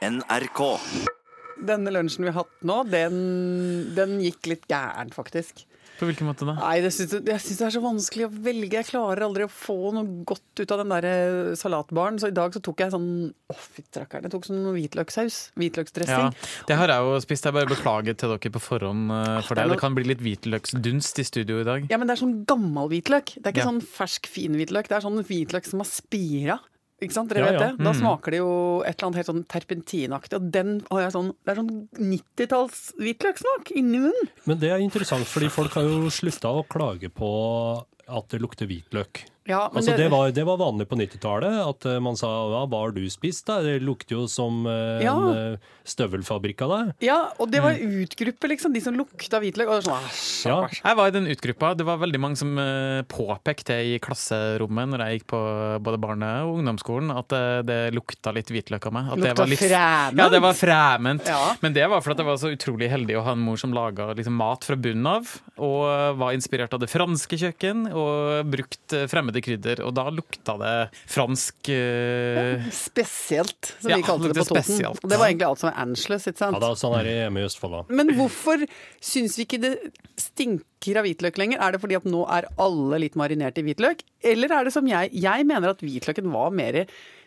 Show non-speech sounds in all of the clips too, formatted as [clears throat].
NRK. Denne lunsjen vi har hatt nå, den, den gikk litt gærent, faktisk. På hvilken måte da? Nei, det synes, jeg syns det er så vanskelig å velge. Jeg klarer aldri å få noe godt ut av den der eh, salatbaren. Så i dag så tok jeg sånn Å, fytterakkeren. Jeg tok sånn hvitløkssaus. Ja, Hvitløksdressing. det har jeg jo spist. Jeg bare beklager til dere på forhånd eh, for Det Det kan bli litt hvitløksdunst i studio i dag. Ja, men det er sånn gammel hvitløk. Det er ikke Ja. sånn fersk, fin hvitløk. Det er sånn hvitløk som har spira. Ikke sant? Dere Ja, vet ja. det? Da Mm. smaker det jo et eller annet helt sånn terpentinaktig. Og den har jeg sånn Det er sånn 90-talls hvitløkssmak inni munnen. Men det er interessant, fordi folk har jo slutta å klage på at det lukter hvitløk. Ja, men Altså, det, var, det var vanlig på 90-tallet, at eh, man sa hva har du spist? da? Det lukter jo som eh, Ja. en eh, støvelfabrikk av deg. Ja, og det var utgruppe, liksom. De som lukta hvitløk. Og det var sånn, Ja. Jeg var i den utgruppa. Det var veldig mange som eh, påpekte i klasserommet når jeg gikk på både barne- og ungdomsskolen, at det, det lukta litt hvitløk av meg. At det Lukta var litt- fremmed. Ja, det var fremmed. Ja. Men det var fordi jeg var så utrolig heldig å ha en mor som laga liksom, mat fra bunnen av, og var inspirert av det franske kjøkken, og brukt eh, fremmede krydder. Og da lukta det fransk uh... Spesielt, som Ja, vi kalte det det på Toten. spesielt. Og det var egentlig alt som var Angeles, ikke sant? Ja, da, sånn er det hjemme i Østfold, da. Men hvorfor syns vi ikke det stinker av hvitløk lenger? Er det fordi at nå er alle litt marinert i hvitløk? Eller er det som jeg Jeg mener at hvitløken var mer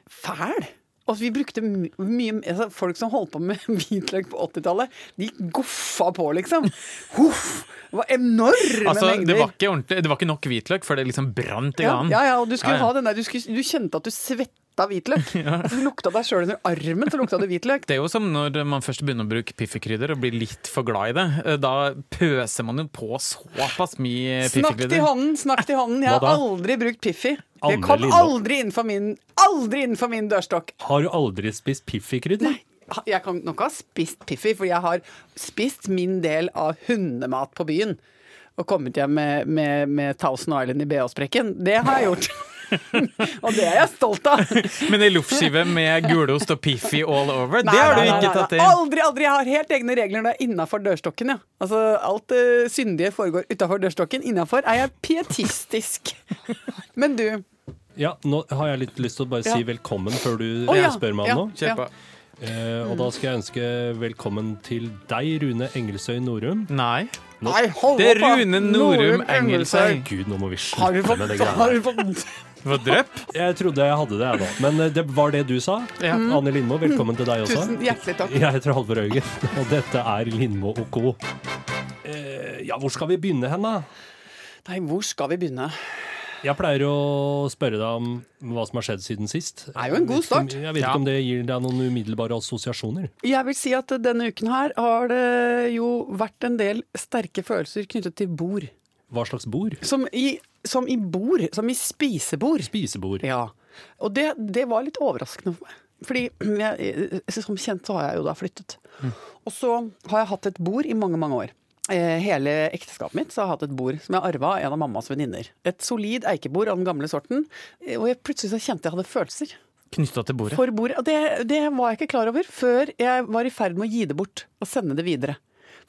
fæl. Og vi brukte mye altså Folk som holdt på med [laughs] hvitløk på 80-tallet, de goffa på, liksom. Huff! Det var enorme Altså, det mengder. var, ikke det var ikke nok hvitløk, for det liksom brant i ja, ganen. ja, ja, og du skulle Ja, ja. ha den der Du, skulle, du kjente at du svetta hvitløk. [laughs] ja. du lukta deg sjøl under armen, så lukta det hvitløk. Det er jo som når man først begynner å bruke Piffi-krydder og blir litt for glad i det. Eh, Da pøser man jo på såpass mye piffikrydder. Snakk til hånden, snakk til hånden. Jeg har aldri brukt Piffi. Det kom aldri innenfor min, aldri innenfor min dørstokk. Har du aldri spist piffikrydder? Nei Jeg kan nok ha spist Piffi, for jeg har spist min del av hundemat på byen. Og kommet hjem med, med, med Thousand Island i BH-sprekken. Det har jeg gjort. [laughs] og det er jeg stolt av. Men ei loffskive med gulost og Piffi all over, det har du nei, du ikke nei, tatt inn. Aldri, aldri. Jeg har helt egne regler når det er innafor dørstokken. Ja. Altså, alt uh, syndige foregår utafor dørstokken. Innafor er jeg pietistisk. Men du, Ja, nå har jeg litt lyst til å bare Ja. si velkommen før du oh, ja. spør meg Ja. om noe. Kjør på. Eh, og da skal jeg ønske velkommen til deg, Rune Engelsøy Norum. Nei. Nei, hold Det er. Rune Norum Engelsøy. Gud, nå må vi Har slutte med det greiene. du Det drypp. Jeg trodde jeg hadde det, jeg, da. Men eh, det var det du sa. Ja. Anne Lindmo, velkommen til deg også. Tusen hjertelig takk. Jeg heter Halvor Haugen, [laughs] og dette er Lindmo og co. Eh, ja, hvor skal vi begynne hen, da? Nei, hvor skal vi begynne? Jeg pleier å spørre deg om hva som har skjedd siden sist. Det er jo en god start. Jeg vet ikke Ja. om det gir deg noen umiddelbare assosiasjoner. Jeg vil si at denne uken her har det jo vært en del sterke følelser knyttet til bord. Hva slags bord? Som i, som i bord, som i spisebord. Spisebord. Ja. Og det, det var litt overraskende for meg. Fordi jeg, som kjent så har jeg jo da flyttet. Og så har jeg hatt et bord i mange, mange år. Eh, Hele ekteskapet mitt så har jeg hatt et bord som jeg arva av en av mammas venninner. Et solid eikebord av den gamle sorten. Eh, Og jeg plutselig så kjente jeg hadde følelser Knytta til bordet. for bordet. Og det, det var jeg ikke klar over før jeg var i ferd med å gi det bort og sende det videre.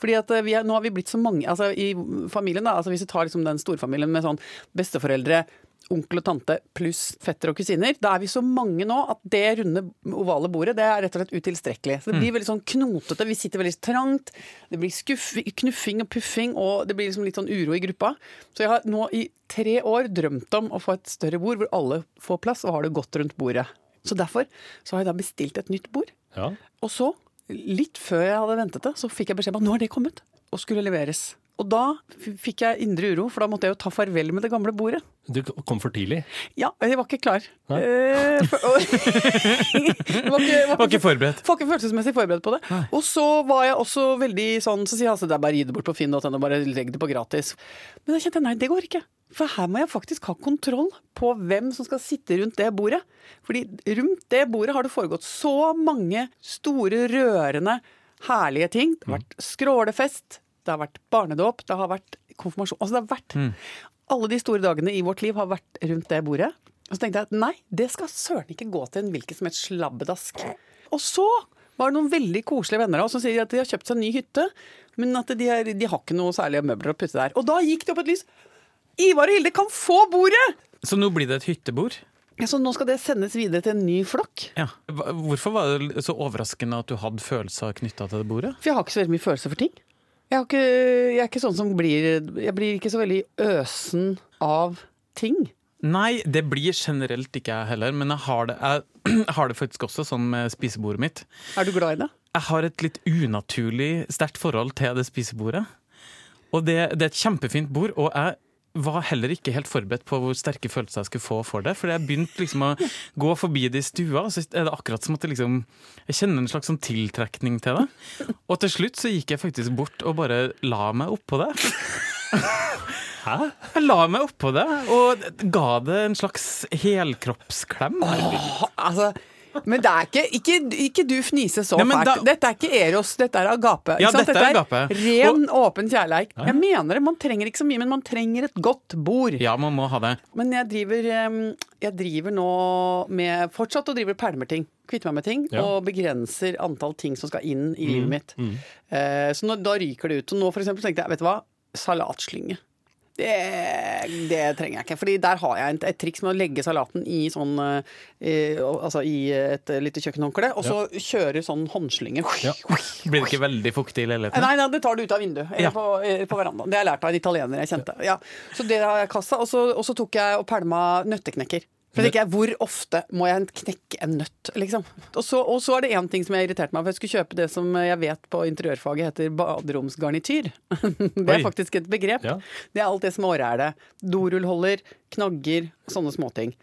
Fordi at eh, vi er, Nå har vi blitt så mange altså i familien. da, altså Hvis vi tar liksom den storfamilien med sånn besteforeldre, onkel og tante pluss fetter og kusiner, da er vi så mange nå at det runde, ovale bordet det er rett og slett utilstrekkelig. Så Det blir veldig sånn knotete. Vi sitter veldig trangt. Det blir skuff, knuffing og puffing, og det blir liksom litt sånn uro i gruppa. Så jeg har nå i tre år drømt om å få et større bord hvor alle får plass og har det godt rundt bordet. Så derfor så har jeg da bestilt et nytt bord. Ja. Og så, litt før jeg hadde ventet det, så fikk jeg beskjed om at nå er det kommet og skulle leveres. Og da fikk jeg indre uro, for da måtte jeg jo ta farvel med det gamle bordet. Du kom for tidlig. Ja, jeg var ikke klar. Eh, for, [laughs] [laughs] og, jeg var ikke, Var ikke forberedt. var ikke følelsesmessig forberedt på det. Og så var jeg også veldig sånn, så sier jeg altså det er bare å gi det bort på finn.no, bare legg det på gratis. Men da kjente jeg nei, det går ikke. For her må jeg faktisk ha kontroll på hvem som skal sitte rundt det bordet. Fordi rundt det bordet har det foregått så mange store, rørende, herlige ting. Det har vært skrålefest, det har vært barnedåp, det har vært konfirmasjon. Altså det har vært Alle de store dagene i vårt liv har vært rundt det bordet. Og så tenkte jeg at nei, det skal søren ikke gå til en hvilken som helst slabbedask. Og så var det noen veldig koselige venner av oss som sier at de har kjøpt seg en ny hytte, men at de, er, de har ikke noe særlige møbler å putte der. Og da gikk det opp et lys. Ivar og Hilde kan få bordet! Så nå blir det et hyttebord? Ja, så nå skal det sendes videre til en ny flokk. Ja. Hvorfor var det så overraskende at du hadde følelser knytta til det bordet? For jeg har ikke så veldig mye følelser for ting. Jeg, har ikke, jeg er ikke sånn som blir Jeg blir ikke så veldig øsen av ting. Nei, det blir generelt ikke jeg heller, men jeg har det, jeg [clears throat] har det faktisk også sånn med spisebordet mitt. Er du glad i det? Jeg har et litt unaturlig sterkt forhold til det spisebordet. Og det, det er et kjempefint bord, og jeg var heller ikke helt forberedt på hvor sterke følelser jeg skulle få for det. For jeg begynte liksom å gå forbi det i stua, så er det akkurat som at jeg liksom Jeg kjenner en slags sånn tiltrekning til det. Og til slutt så gikk jeg faktisk bort og bare la meg oppå det. Hæ? Jeg la meg oppå det og ga det en slags helkroppsklem. Åh, altså, men det er ikke Ikke, ikke du fnise så fælt. da- Dette er ikke Eros, dette er agape. Ja, sant? dette er agape. ren, åpen kjærleik. Jeg mener det, man trenger ikke så mye, men man trenger et godt bord. Ja, man må ha det. Men jeg driver, jeg driver nå med Fortsatt og driver pælmer ting. Kvitter meg med ting. Ja. Og begrenser antall ting som skal inn i livet mitt. Mm. så nå, da ryker det ut. Og nå for eksempel tenkte jeg, vet du hva, salatslynge. Det, det trenger jeg ikke. Fordi der har jeg et, et triks med å legge salaten i sånn i, Altså i et lite kjøkkenhåndkle, og så kjøre sånn håndslynge. Ja. Blir det ikke veldig fuktig i leiligheten? Nei, nei, det tar du ut av vinduet. Eller Ja. på, på verandaen. Det har jeg lært av en italiener jeg kjente. Ja. Så det har jeg så, og så tok jeg og pælma nøtteknekker. For jeg tenker, Hvor ofte må jeg knekke en nøtt, liksom? Og så, og så er det én ting som jeg irriterte meg for. Jeg skulle kjøpe det som jeg vet på interiørfaget heter baderomsgarnityr. [laughs] Det er Oi. faktisk et begrep. Ja. Det er alt det smårælet. Dorullholder, knagger, sånne småting.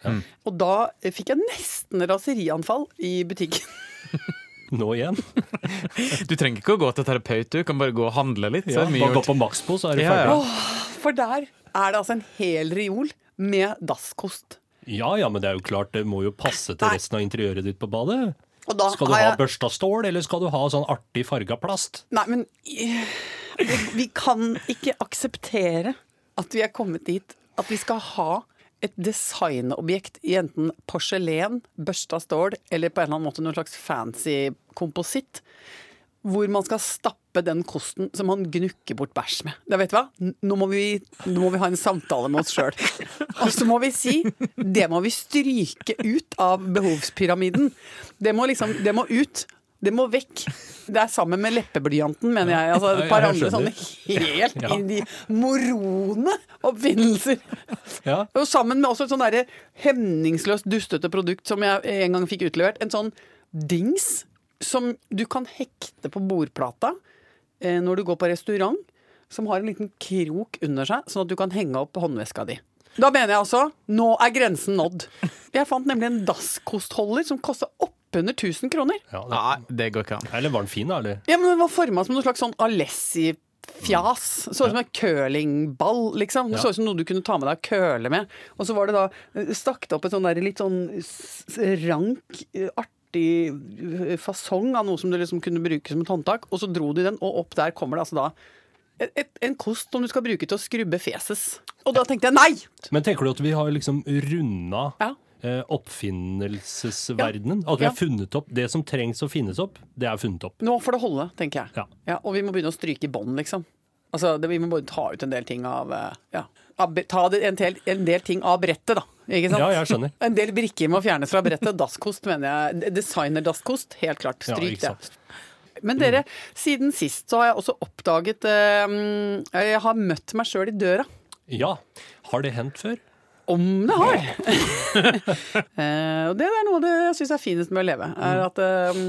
Og da fikk jeg nesten raserianfall i butikken. [laughs] Nå igjen? [laughs] Du trenger ikke å gå til terapeut, du kan bare gå og handle litt. Så Ja, er mye bare gå på Maxbo, så er du Ja, ja. ferdig. For der er det altså en hel reol med dasskost. Ja ja, men det er jo klart, det må jo passe til resten av interiøret ditt på badet. Og da Skal du ha børsta stål, eller skal du ha sånn artig farga plast? Nei, men vi, vi kan ikke akseptere at vi er kommet dit at vi skal ha et designobjekt i enten porselen, børsta stål eller på en eller annen måte noen slags fancy kompositt. Hvor man skal stappe den kosten som man gnukker bort bæsj med. Da vet du hva? Nå må vi, nå må vi ha en samtale med oss sjøl. [laughs] Og så må vi si det må vi stryke ut av behovspyramiden. Det må liksom Det må ut. Det må vekk. Det er sammen med leppeblyanten, mener jeg. Altså et par andre sånne helt Ja. inn i morone oppfinnelser. Ja. Og sammen med også et sånn derre hemningsløst dustete produkt som jeg en gang fikk utlevert. En sånn dings som du kan hekte på bordplata eh, når du går på restaurant. Som har en liten krok under seg, sånn at du kan henge opp håndveska di. Da mener jeg altså nå er grensen nådd. Jeg fant nemlig en dasskostholder som kosta oppunder 1000 kroner. ja det, Nei, det går ikke an. eller var den fin, da? Eller? Ja, men Den var forma som noe slags sånn Alessi-fjas. Så ut som en curlingball, liksom. Det Ja. så ut som noe du kunne ta med deg og curle med. Og så var det da eh, stakk opp et sånn der litt sånn rank, eh, artig fasong av noe som du liksom kunne bruke som et håndtak. Og så dro de den, og opp der kommer det altså da et, et, en kost som du skal bruke til å skrubbe feses. Og da tenkte jeg nei! Men tenker du at vi har liksom runda Ja. eh, oppfinnelsesverdenen? At vi Ja. har funnet opp det som trengs å finnes opp, det er funnet opp. Nå får det holde, tenker jeg. Ja. og vi må begynne å stryke i bånd, liksom. Altså, det, vi må bare ta ut en del ting av eh, Ja. Ta en, del, en del ting av brettet, da. Ikke sant? Ja, jeg skjønner. En del brikker må fjernes fra brettet. Dasskost, mener jeg. Designer-dasskost, helt klart. Ja, Stryk ikke det. Men dere, siden sist så har jeg også oppdaget eh, Jeg har møtt meg sjøl i døra. Ja. Har det hendt før? Om det har! [laughs] Eh, og det er noe av det jeg syns er finest med å leve. Er at, eh,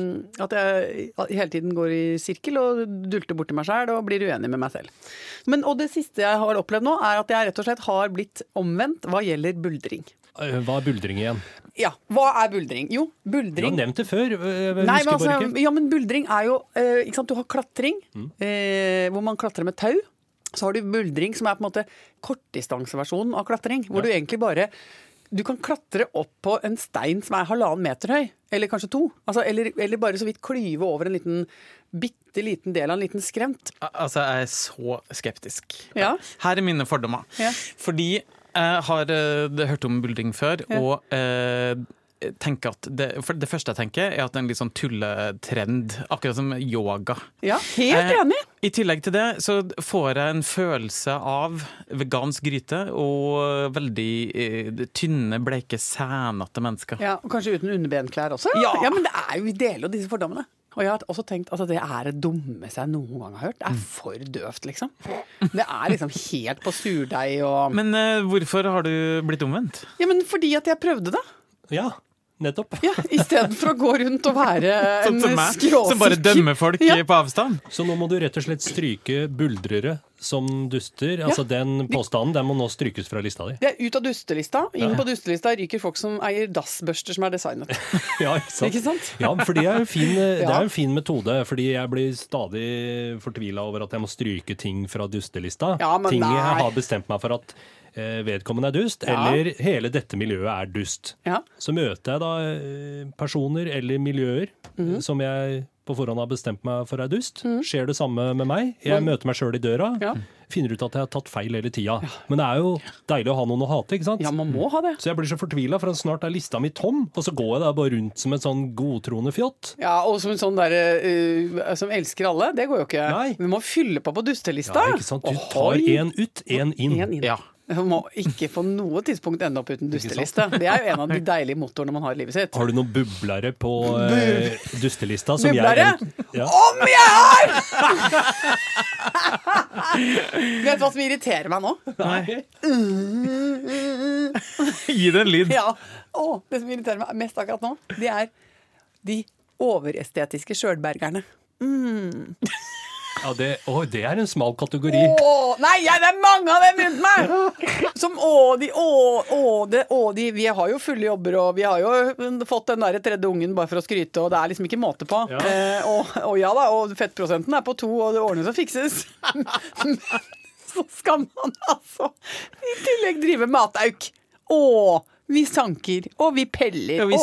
at jeg hele tiden går i sirkel og dulter borti meg sjæl og blir uenig med meg selv. Men, og det siste jeg har opplevd nå, er at jeg rett og slett har blitt omvendt hva gjelder buldring. Eh, Hva er buldring igjen? Ja, hva er buldring? Jo, Du har nevnt det før. Nei, men, altså, ja, men buldring er jo ikke sant? Du har klatring, eh, hvor man klatrer med tau. Så har du buldring, som er på en måte kortdistanseversjonen av klatring. Hvor Ja. du egentlig bare Du kan klatre opp på en stein som er halvannen meter høy, eller kanskje to. Altså, eller, eller bare så vidt klyve over en liten bitte liten del av en liten skrent. Altså, jeg er så skeptisk. Ja. Her er mine fordommer. Ja. Fordi jeg har eh, hørt om buldring før, Ja. og eh, tenker at det, for det første jeg tenker, er at det er en litt sånn tulletrend, akkurat som yoga. Ja, helt Eh, enig. I tillegg til det så får jeg en følelse av vegansk gryte og veldig eh, tynne, bleike, sænete mennesker. Ja, og Kanskje uten underbenklær også? Ja. men det er jo, vi deler jo disse fordommene. Og jeg har også tenkt at det er det dummeste jeg noen gang har hørt. Det er for døvt, liksom. Det er liksom helt på surdeig og Men eh, hvorfor har du blitt omvendt? Ja, men fordi at jeg prøvde det. Ja, nettopp. Ja, Istedenfor å gå rundt og være [laughs] en skråsikker som bare dømmer folk Ja. på avstand? Så nå må du rett og slett stryke buldrere som duster. Altså Den påstanden den må nå strykes fra lista di. Det er ut av dustelista. Inn på dustelista ryker folk som eier dassbørster som er designet. [laughs] Ja, ikke sant? Ikke sant? Ja, for det er jo fin, [laughs] det er en fin metode. Fordi jeg blir stadig fortvila over at jeg må stryke ting fra dustelista. Ja, men ting jeg har bestemt meg for at vedkommende er dust, Ja. eller hele dette miljøet er dust. Ja. Så møter jeg da eh, personer eller miljøer mm. som jeg på forhånd har bestemt meg for er dust. Skjer det samme med meg? Jeg møter meg sjøl i døra. Ja. Finner ut at jeg har tatt feil hele tida. Men det er jo deilig å ha noen å hate, ikke sant? ja, man må ha det. Så jeg blir så fortvila, for snart er lista mi tom, og så går jeg da bare rundt som en sånn godtroende fjott. Ja, Og som en sånn derre uh, som elsker alle. Det går jo ikke. Nei. Vi må fylle på på dustelista. Ja, ikke sant? Du tar én ut, én inn. En inn. Ja. Vi må ikke på noe tidspunkt ende opp uten dusteliste. Det er jo en av de deilige motorene man har i livet sitt. Har du noen bublere på eh, dustelista? Som Bublere? Jeg, ja. Om jeg har! [laughs] Vet du hva som irriterer meg nå? Nei. Gi det en lyd. Ja. Å, det som irriterer meg mest akkurat nå, det er de overestetiske sjølbergerne. Ja, det, å, det er en smal kategori. Å, nei, ja, det er mange av dem rundt meg! Som å, de, å, å, de, å, de Vi har jo fulle jobber, og vi har jo fått den der tredje ungen bare for å skryte, og det er liksom ikke måte på. Ja. Eh, og, og ja da, og fettprosenten er på to, og det ordnes og fikses. Men [laughs] så skal man altså i tillegg drive matauk. Å, vi sanker, og vi peller, Og vi og,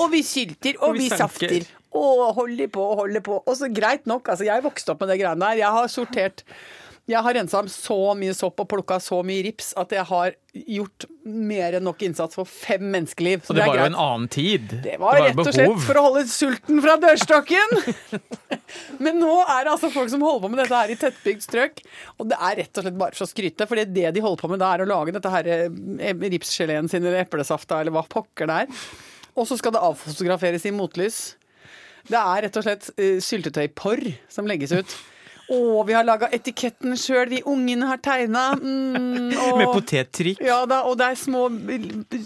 og vi sylter, og, Og vi vi safter. Og holder på og holder på. Og så greit nok, altså jeg vokste opp med det greiene der. Jeg har sortert Jeg har rensa så mye sopp og plukka så mye rips at jeg har gjort mer enn nok innsats for fem menneskeliv. Så Og det var jo en annen tid. Det var rett og slett for å holde sulten fra dørstokken. [laughs] Men nå er det altså folk som holder på med dette her i tettbygd strøk. Og det er rett og slett bare for å skryte, for det de holder på med da er å lage dette her eh, ripsgeleen sin eller eplesafta eller hva pokker det er. Og så skal det avfotograferes i motlys. Det er rett og slett uh, syltetøyporr som legges ut. Å, vi har laga etiketten sjøl, de ungene har tegna. Mm, Med potettrikk. ja da, og det er små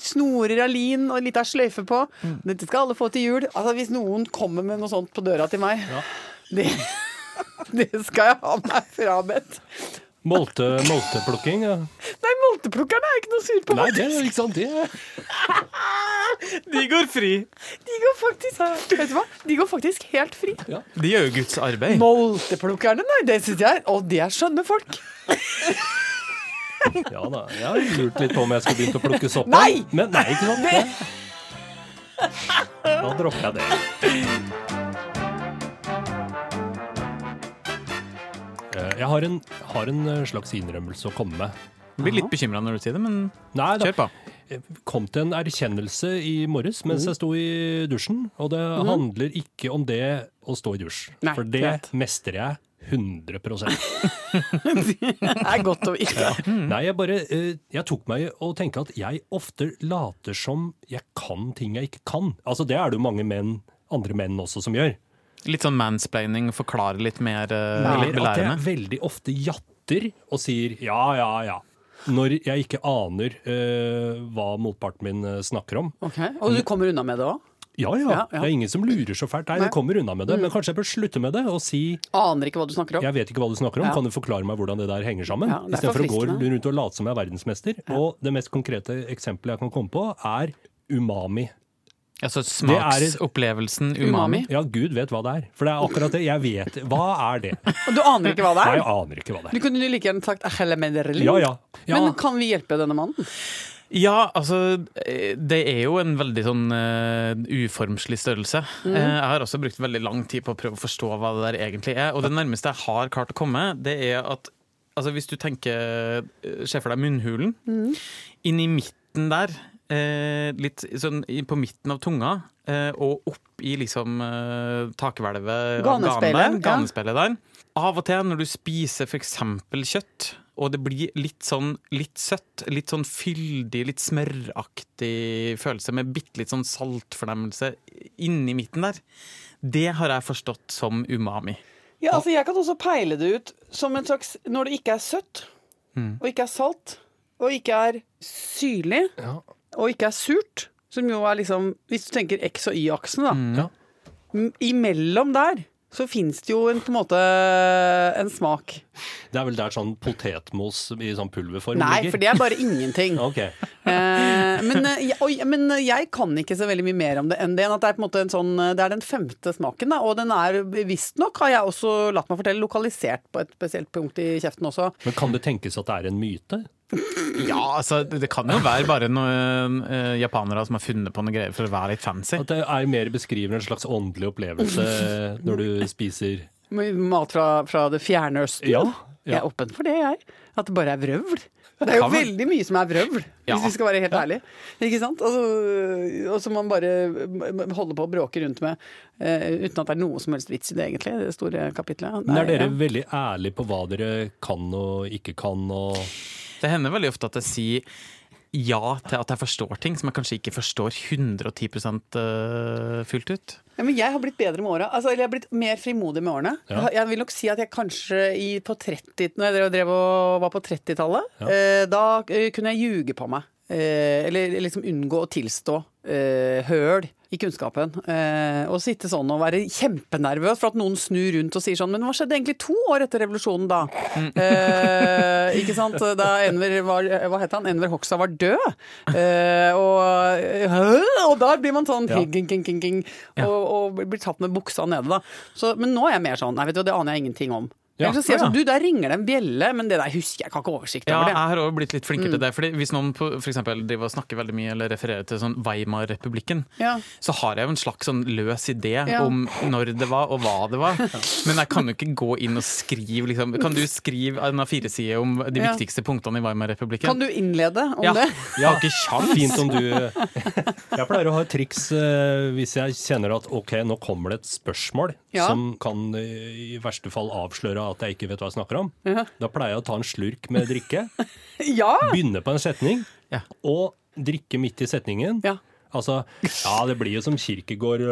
snorer av lin og litt av sløyfe på. Dette skal alle få til jul. Altså Hvis noen kommer med noe sånt på døra til meg, det, [laughs] det skal jeg ha meg frabedt. Molte, molteplukking. Ja. Molteplukkerne er ikke noe sur på Nei, det er ikke sant, det. [laughs] De går fri. De går faktisk Vet du hva? De går faktisk helt fri. De gjør jo Guds arbeid. Molteplukkerne, nei, det syns jeg Og de er skjønne folk. [laughs] Ja da. Jeg har lurt litt på om jeg skulle begynt å plukke sopp. Nei! Men nei, ikke sant? Det. Da dropper jeg det. Eh, Jeg har en, har en slags innrømmelse å komme med. Jeg blir litt bekymra når du sier det, men Nei da. kjør på. Jeg kom til en erkjennelse i morges mens Mm. jeg sto i dusjen. Og det handler ikke om det å stå i dusj. Nei, For det klart. mestrer jeg 100 [laughs] Det er godt å vite. Nei, jeg bare eh, Jeg tok meg i å tenke at jeg ofte later som jeg kan ting jeg ikke kan. Altså Det er det jo mange menn, andre menn også som gjør. Litt sånn mansplaining, forklare litt mer Nei, Eller litt at jeg veldig ofte jatter og sier ja, ja, ja. Når jeg ikke aner eh, hva motparten min eh, snakker om. Ok, Og du kommer unna med det òg? Ja, ja, Ja, ja. Det er ingen som lurer så fælt. Nei, Nei. Mm. jeg kommer unna med det. Men kanskje jeg bør slutte med det og si Aner ikke hva du snakker om. jeg vet ikke hva du snakker om, Ja. kan du forklare meg hvordan det der henger sammen? Ja, Istedenfor å gå rundt og late som jeg er verdensmester. Og det mest konkrete eksempelet jeg kan komme på, er umami. Altså smaksopplevelsen umami. Ja, gud vet hva det er. For det er akkurat det. Jeg vet. Hva er det? Og du aner ikke hva det Nei, er? jeg aner ikke hva det er. Du kunne like gjerne sagt Ja, ja. ja. Men kan vi hjelpe denne mannen? Ja, altså eh, Det er jo en veldig sånn uh, uformslig størrelse. Mm. Jeg har også brukt veldig lang tid på å prøve å forstå hva det der egentlig er. Og det nærmeste jeg har klart å komme, det er at altså, hvis du tenker Se for deg munnhulen. Mm. Inni midten der eh, litt sånn på midten av tunga eh, og opp i liksom eh, takhvelvet Ganespeilet, ganespeilet der. Av og til når du spiser f.eks. kjøtt, og det blir litt sånn litt søtt, litt sånn fyldig, litt smøraktig følelse med bitte litt sånn saltfornemmelse inni midten der, det har jeg forstått som umami. Ja, altså Jeg kan også peile det ut som en slags Når det ikke er søtt, og ikke er salt, og ikke er syrlig, Ja. Og ikke er surt, som jo er liksom Hvis du tenker X og Y-aksen, da. Ja. Imellom der så fins det jo en, på en måte en smak. Det er vel der sånn potetmos i sånn pulverform Nei, ligger? for det er bare ingenting. [laughs] okay. Eh, men, og, jeg- men jeg kan ikke så veldig mye mer om det enn det. enn At det er på en måte en sånn Det er den femte smaken, da. Og den er visstnok, har jeg også latt meg fortelle, lokalisert på et spesielt punkt i kjeften også. Men kan det tenkes at det er en myte? [laughs] Ja, altså det kan jo være bare noen uh, japanere som har funnet på noe greier for å være litt fancy. At det er mer beskrivende en slags åndelig opplevelse når du spiser Mat fra, fra det fjerne østen. Ja, Jeg er åpen for det, jeg. At det bare er vrøvl. Det er jo veldig mye som er vrøvl, Ja. hvis vi skal være helt ærlige. Ikke sant? Og så- Og som man bare holder på å bråke rundt med uh, uten at det er noe som helst vits i det, egentlig. Det store kapitlet. Men er dere ja. veldig ærlige på hva dere kan og ikke kan? Og Det hender veldig ofte at jeg sier ja til at jeg forstår ting som jeg kanskje ikke forstår 110 eh, fullt ut. Ja, men jeg har blitt bedre med åra. Altså, eller jeg har blitt mer frimodig med årene. Ja. Jeg- Jeg vil nok si at jeg kanskje i, på 30, når jeg drev, drev og var på 30-tallet, Ja. eh, da eh, kunne jeg ljuge på meg. Eh, eller liksom unngå å tilstå eh, høl i kunnskapen. Eh, og sitte sånn og være kjempenervøs for at noen snur rundt og sier sånn Men hva skjedde egentlig to år etter revolusjonen, da? Eh, ikke sant? Da Enver var Hva het han? Enver Hoxha var død. Eh, og, og da blir man sånn Ja. king, king, king, king, og, og blir tatt med buksa nede, da. Så, men nå er jeg mer sånn Nei, vet du, det aner jeg ingenting om. Ja. Så sier jeg sånn Du, der ringer det en bjelle, men det der husker jeg. Jeg kan ikke oversikt Ja, det jeg har også blitt litt flinkere til det. Fordi Hvis noen for eksempel, snakker veldig mye eller refererer til sånn Weimar-republikken, Ja. så har jeg jo en slags sånn løs idé Ja. om når det var og hva det var. [laughs] Men jeg kan jo ikke gå inn og skrive liksom. Kan du skrive en A4-side om de Ja. viktigste punktene i Weimar-republikken? Kan du innlede om ja. det? Jeg har ikke sjans. fint om du Jeg pleier å ha et triks eh, hvis jeg kjenner at ok, nå kommer det et spørsmål Ja. som kan eh, i verste fall avsløre at jeg ikke vet hva jeg snakker om. Ja. Da pleier jeg å ta en slurk med drikke, [laughs] Ja! begynne på en setning, Ja. og drikke midt i setningen. ja. Altså, ja, det blir jo som Kirkegård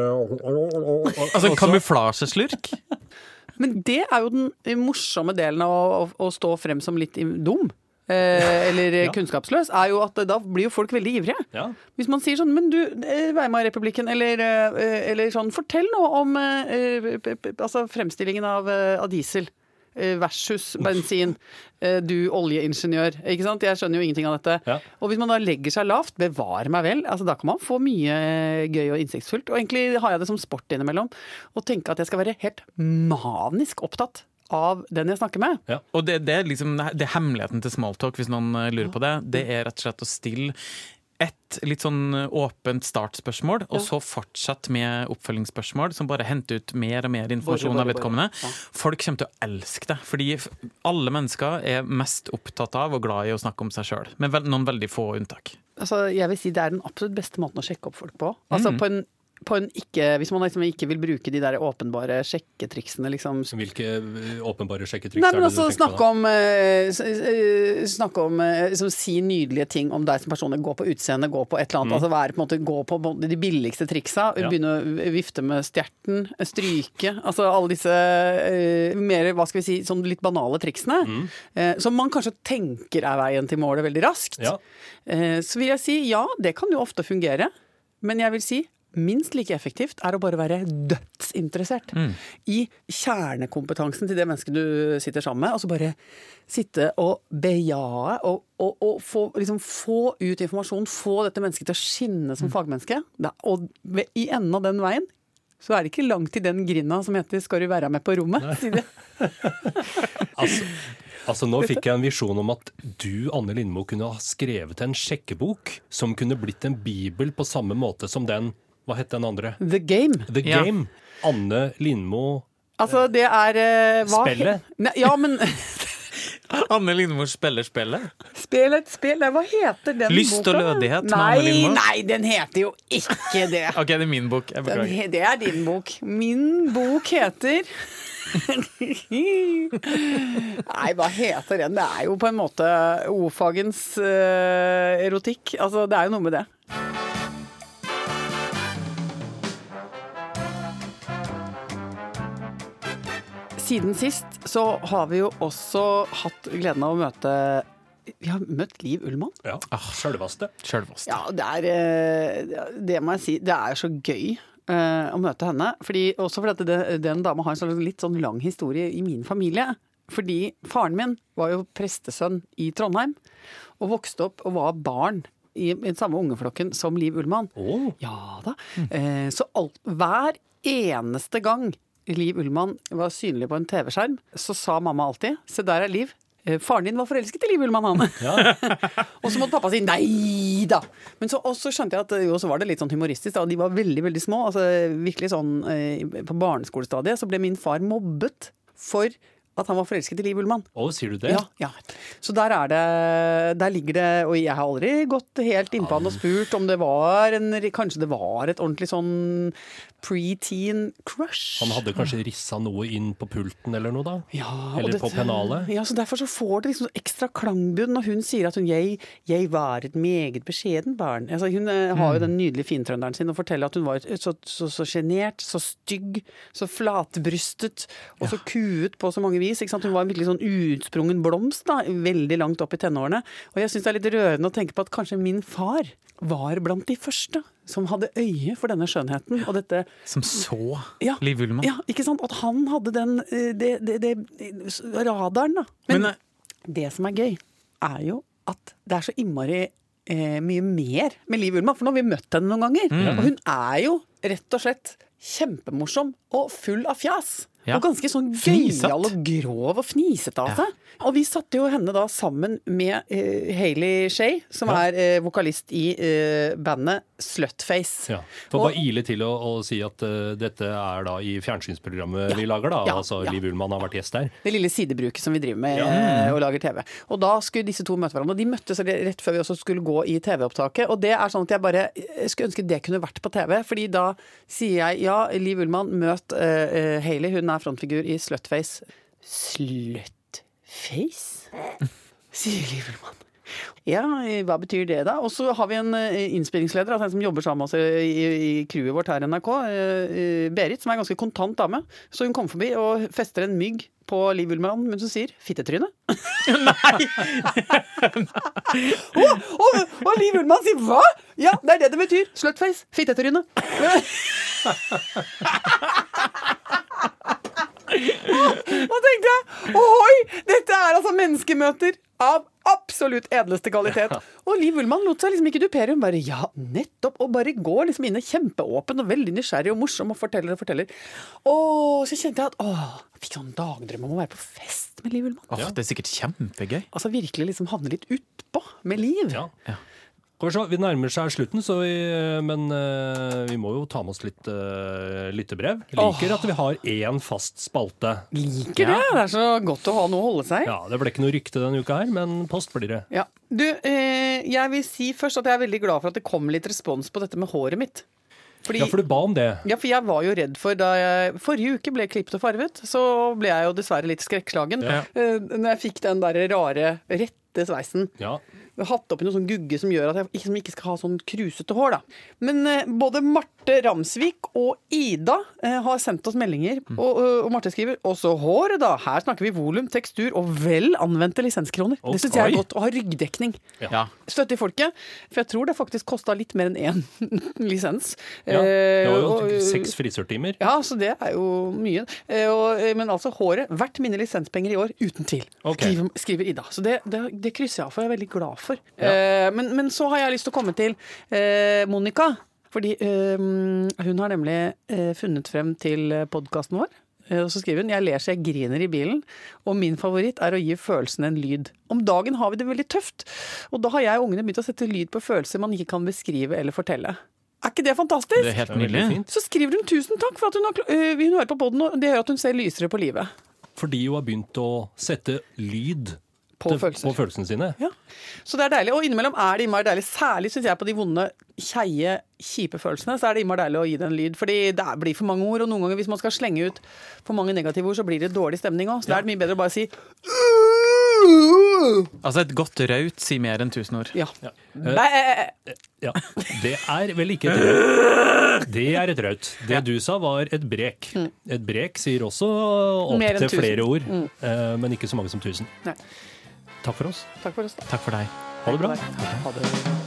Altså kamuflasjeslurk? Men det er jo den morsomme delen av å, å, stå frem som litt dum. Eh, eller Ja. kunnskapsløs, er jo at da blir jo folk veldig ivrige. Ja. Hvis man sier sånn, men du, eh, Weimar-republikken, eller, eh, eller sånn, fortell noe om eh, altså fremstillingen av, eh, av diesel eh, versus bensin. Eh, Du oljeingeniør, ikke sant? Jeg skjønner jo ingenting av dette. Ja. Og hvis man da legger seg lavt, bevare meg vel, altså da kan man få mye eh, gøy og innsiktsfullt. Og egentlig har jeg det som sport innimellom, å tenke at jeg skal være helt manisk opptatt av den jeg snakker med. Og det, det, er liksom, det er hemmeligheten til smalltalk, hvis noen eh, lurer på det. Det er rett og slett å stille et litt sånn åpent startspørsmål, og så fortsatt med oppfølgingsspørsmål som bare henter ut mer og mer informasjon Bare, bare, av vedkommende. Ja. Folk kommer til å elske det, fordi alle mennesker er mest opptatt av og glad i å snakke om seg sjøl, med noen veldig få unntak. Altså, jeg vil si det er den absolutt beste måten å sjekke opp folk på. Altså mm. på en ikke, Hvis man liksom ikke vil bruke de der åpenbare sjekketriksene, liksom. Hvilke eh, åpenbare sjekketriks Nei, er det altså du tenker på? om, eh, eh, snakke om liksom, Si nydelige ting om deg som person. Gå på utseende, gå på et eller annet. Altså være på måte Gå på de billigste triksa. Ja. Begynne å vifte med stjerten, stryke. Altså alle disse uh, mer, hva skal vi si, sånn litt banale triksene. eh, som man kanskje tenker er veien til målet veldig raskt. Ja. Uh, så vil jeg si ja, det kan jo ofte fungere. Men jeg vil si minst like effektivt er å bare være dødsinteressert i kjernekompetansen til det mennesket du sitter sammen med. Altså bare sitte og bejae og, og, og få, liksom, få ut informasjon. Få dette mennesket til å skinne som fagmenneske. Da, og i enden av den veien så er det ikke langt til den grinda som heter 'skal du være med på rommet'? sier. [laughs] Altså, altså Nå fikk jeg en visjon om at du, Anne Lindmo, kunne ha skrevet en sjekkebok som kunne blitt en bibel på samme måte som den Hva het den andre? The Game. The Ja. Anne Lindmo Altså, det er eh, hva- Spillet? Nei, ja, men [laughs] Anne Lindmo spiller spillet. Spill et spill. Hva heter den Lyst boka? og lødighet med Nei, Anne Lindmo. nei, den heter jo ikke det. [laughs] OK, det er min bok. Jeg beklager. det er din bok. Min bok heter Nei, hva heter den? Det er jo på en måte O-fagens uh, erotikk. Altså, det er jo noe med det. Siden sist så har vi jo også hatt gleden av å møte Vi har møtt Liv Ullmann. Ja, Sjølveste. Sjølvaste. Ja, det er eh, Det må jeg si. Det er så gøy eh, å møte henne. Fordi, også fordi at det, den dama har en sånn litt sånn lang historie i min familie. Fordi faren min var jo prestesønn i Trondheim. Og vokste opp og var barn i, i den samme ungeflokken som Liv Ullmann. Oh. Ja da. Eh, så alt, hver eneste gang Liv Ullmann var synlig på en TV-skjerm, så sa mamma alltid 'se der er Liv'. Eh, Faren din var forelsket i Liv Ullmann, han. [laughs] og så måtte pappa si nei da. Men så, og så skjønte jeg at jo, så var det litt sånn humoristisk. Da. De var veldig veldig små. altså virkelig sånn eh, På barneskolestadiet så ble min far mobbet for at han var forelsket i Liv Ullmann. å, sier du det? Ja, ja. Så der er det Der ligger det Og jeg har aldri gått helt innpå han og spurt om det var en Kanskje det var et ordentlig sånn preteen crush. Han hadde kanskje rissa noe inn på pulten eller noe, da? ja, eller Eller på pennalet? Ja, så Derfor så får det liksom ekstra klangbunn når hun sier at hun jeg, 'jeg var et meget beskjeden barn'. Altså, hun eh, har jo den nydelige fintrønderen sin og forteller at hun var et- så så, så så stygg, så flatbrystet og så kuet på så mange vis. Ikke sant? Hun var en virkelig sånn utsprungen blomst da, veldig langt opp i tenårene. Og jeg syns det er litt rørende å tenke på at kanskje min far var blant de første som hadde øye for denne skjønnheten og dette Som så ja, Liv Ullmann. Ja, ikke sant? At han hadde den eh, det, det, det, radaren, da. Men, Men, eh, det som er gøy, er jo at det er så innmari eh, mye mer med Liv Ullmann. For nå har vi møtt henne noen ganger. Mm. Og hun er jo rett og slett kjempemorsom og full av fjas. Ja. Og ganske sånn gøyal og grov og fnisete av seg. Og vi satte jo henne da sammen med uh, Hailey Shay, som Ja. er uh, vokalist i uh, bandet Slutface. Ja. Får bare ile til å, å si at dette er da i fjernsynsprogrammet vi lager, da. Ja, altså ja. Liv Ullmann har vært gjest der. Det lille sidebruket som vi driver med og lager TV. Og da skulle disse to møte hverandre. Og de møttes rett før vi også skulle gå i TV-opptaket. Og det er sånn at jeg bare jeg skulle ønske det kunne vært på TV. Fordi da sier jeg ja, Liv Ullmann, møt Hailey. Hun er frontfigur i Slutface. Slutface? [laughs] Sier Livermann. Ja, eh, hva betyr det da? Og så har vi en eh, innspillingsleder, altså en som jobber sammen med oss i, i crewet vårt her i NRK, eh, eh, Berit, som er en ganske kontant dame. Så hun kommer forbi og fester en mygg på Liv Ullmann mens hun sier 'fittetryne'. [laughs] Nei! og, og, og Liv Ullmann sier 'hva?! Ja, det er det det betyr. Slutface. Fittetryne. [laughs] Og tenkte jeg oi, dette er altså menneskemøter av absolutt edleste kvalitet. Og Liv Ullmann lot seg liksom ikke dupere. Hun bare ja, nettopp. Og bare går liksom inn kjempeåpen og veldig nysgjerrig og morsom og forteller og forteller. Og så kjente jeg at åh, jeg fikk sånn dagdrøm om å være på fest med Liv Ullmann. Åh, det er sikkert kjempegøy. Altså virkelig liksom havne litt utpå med Liv. Ja. Ja. Vi Vi nærmer seg slutten, så vi, men uh, vi må jo ta med oss litt uh, lyttebrev. Liker at vi har én fast spalte. Liker Ja. det. Det er så godt å ha noe å holde seg. Ja, Det ble ikke noe rykte denne uka her, men post blir det. Ja. Du, eh, jeg vil si først at jeg er veldig glad for at det kom litt respons på dette med håret mitt. Fordi, Ja, for du ba om det. ja, for jeg var jo redd for da jeg forrige uke ble klippet og farvet, så ble jeg jo dessverre litt skrekkslagen. Ja. Uh, når jeg fikk den der rare rette sveisen. Ja. Hatt oppi noe sånn gugge som gjør at jeg ikke, ikke skal ha sånn krusete hår, da. Men eh, både Marte Ramsvik og Ida eh, har sendt oss meldinger, Mm. og, og Marte skriver også håret, da. Her snakker vi volum, tekstur og vel anvendte lisenskroner. Det syns jeg er godt. Å ha ryggdekning. Ja. Støtte i folket. For jeg tror det faktisk kosta litt mer enn én [laughs] lisens. ja. Det var jo Eh, og- seks frisørtimer. ja, så det er jo mye. Eh, og, eh, men altså, håret verdt mine lisenspenger i år, uten tvil. Ok. Skriver, skriver Ida. Så det, det, det krysser jeg av for, jeg er veldig glad for. Eh, men, men så har jeg lyst til å komme til eh, Monica. Fordi eh, hun har nemlig eh, funnet frem til podkasten vår. Eh, Og så skriver hun jeg ler så jeg griner i bilen, og min favoritt er å gi følelsene en lyd. Om dagen har vi det veldig tøft, og da har jeg og ungene begynt å sette lyd på følelser man ikke kan beskrive eller fortelle. Er ikke det fantastisk? Det er helt nydelig. Så skriver hun tusen takk for at hun, har, øh, hun hører på podden, og det gjør at hun ser lysere på livet. Fordi hun har begynt å sette lyd På til- følelser. på følelsene sine. Ja. Så det er deilig. Og innimellom er det innmari deilig, særlig syns jeg på de vonde, kjeie, kjipe følelsene, så er det innmari deilig å gi det en lyd. Fordi det blir for mange ord, og noen ganger hvis man skal slenge ut for mange negative ord, så blir det dårlig stemning òg. Så da er det mye bedre å bare si Altså, et godt raut sier mer enn tusen ord. ja. Ja. Bæ. Ja, Det er vel ikke et raut. Det er et raut. Det du sa var et brek. Et brek sier også Mm. Opptil. Mm. flere ord, eh, men ikke så mange som tusen. Nei. Takk for oss. Takk for oss. da. Takk for deg. Ha det bra. Ha det.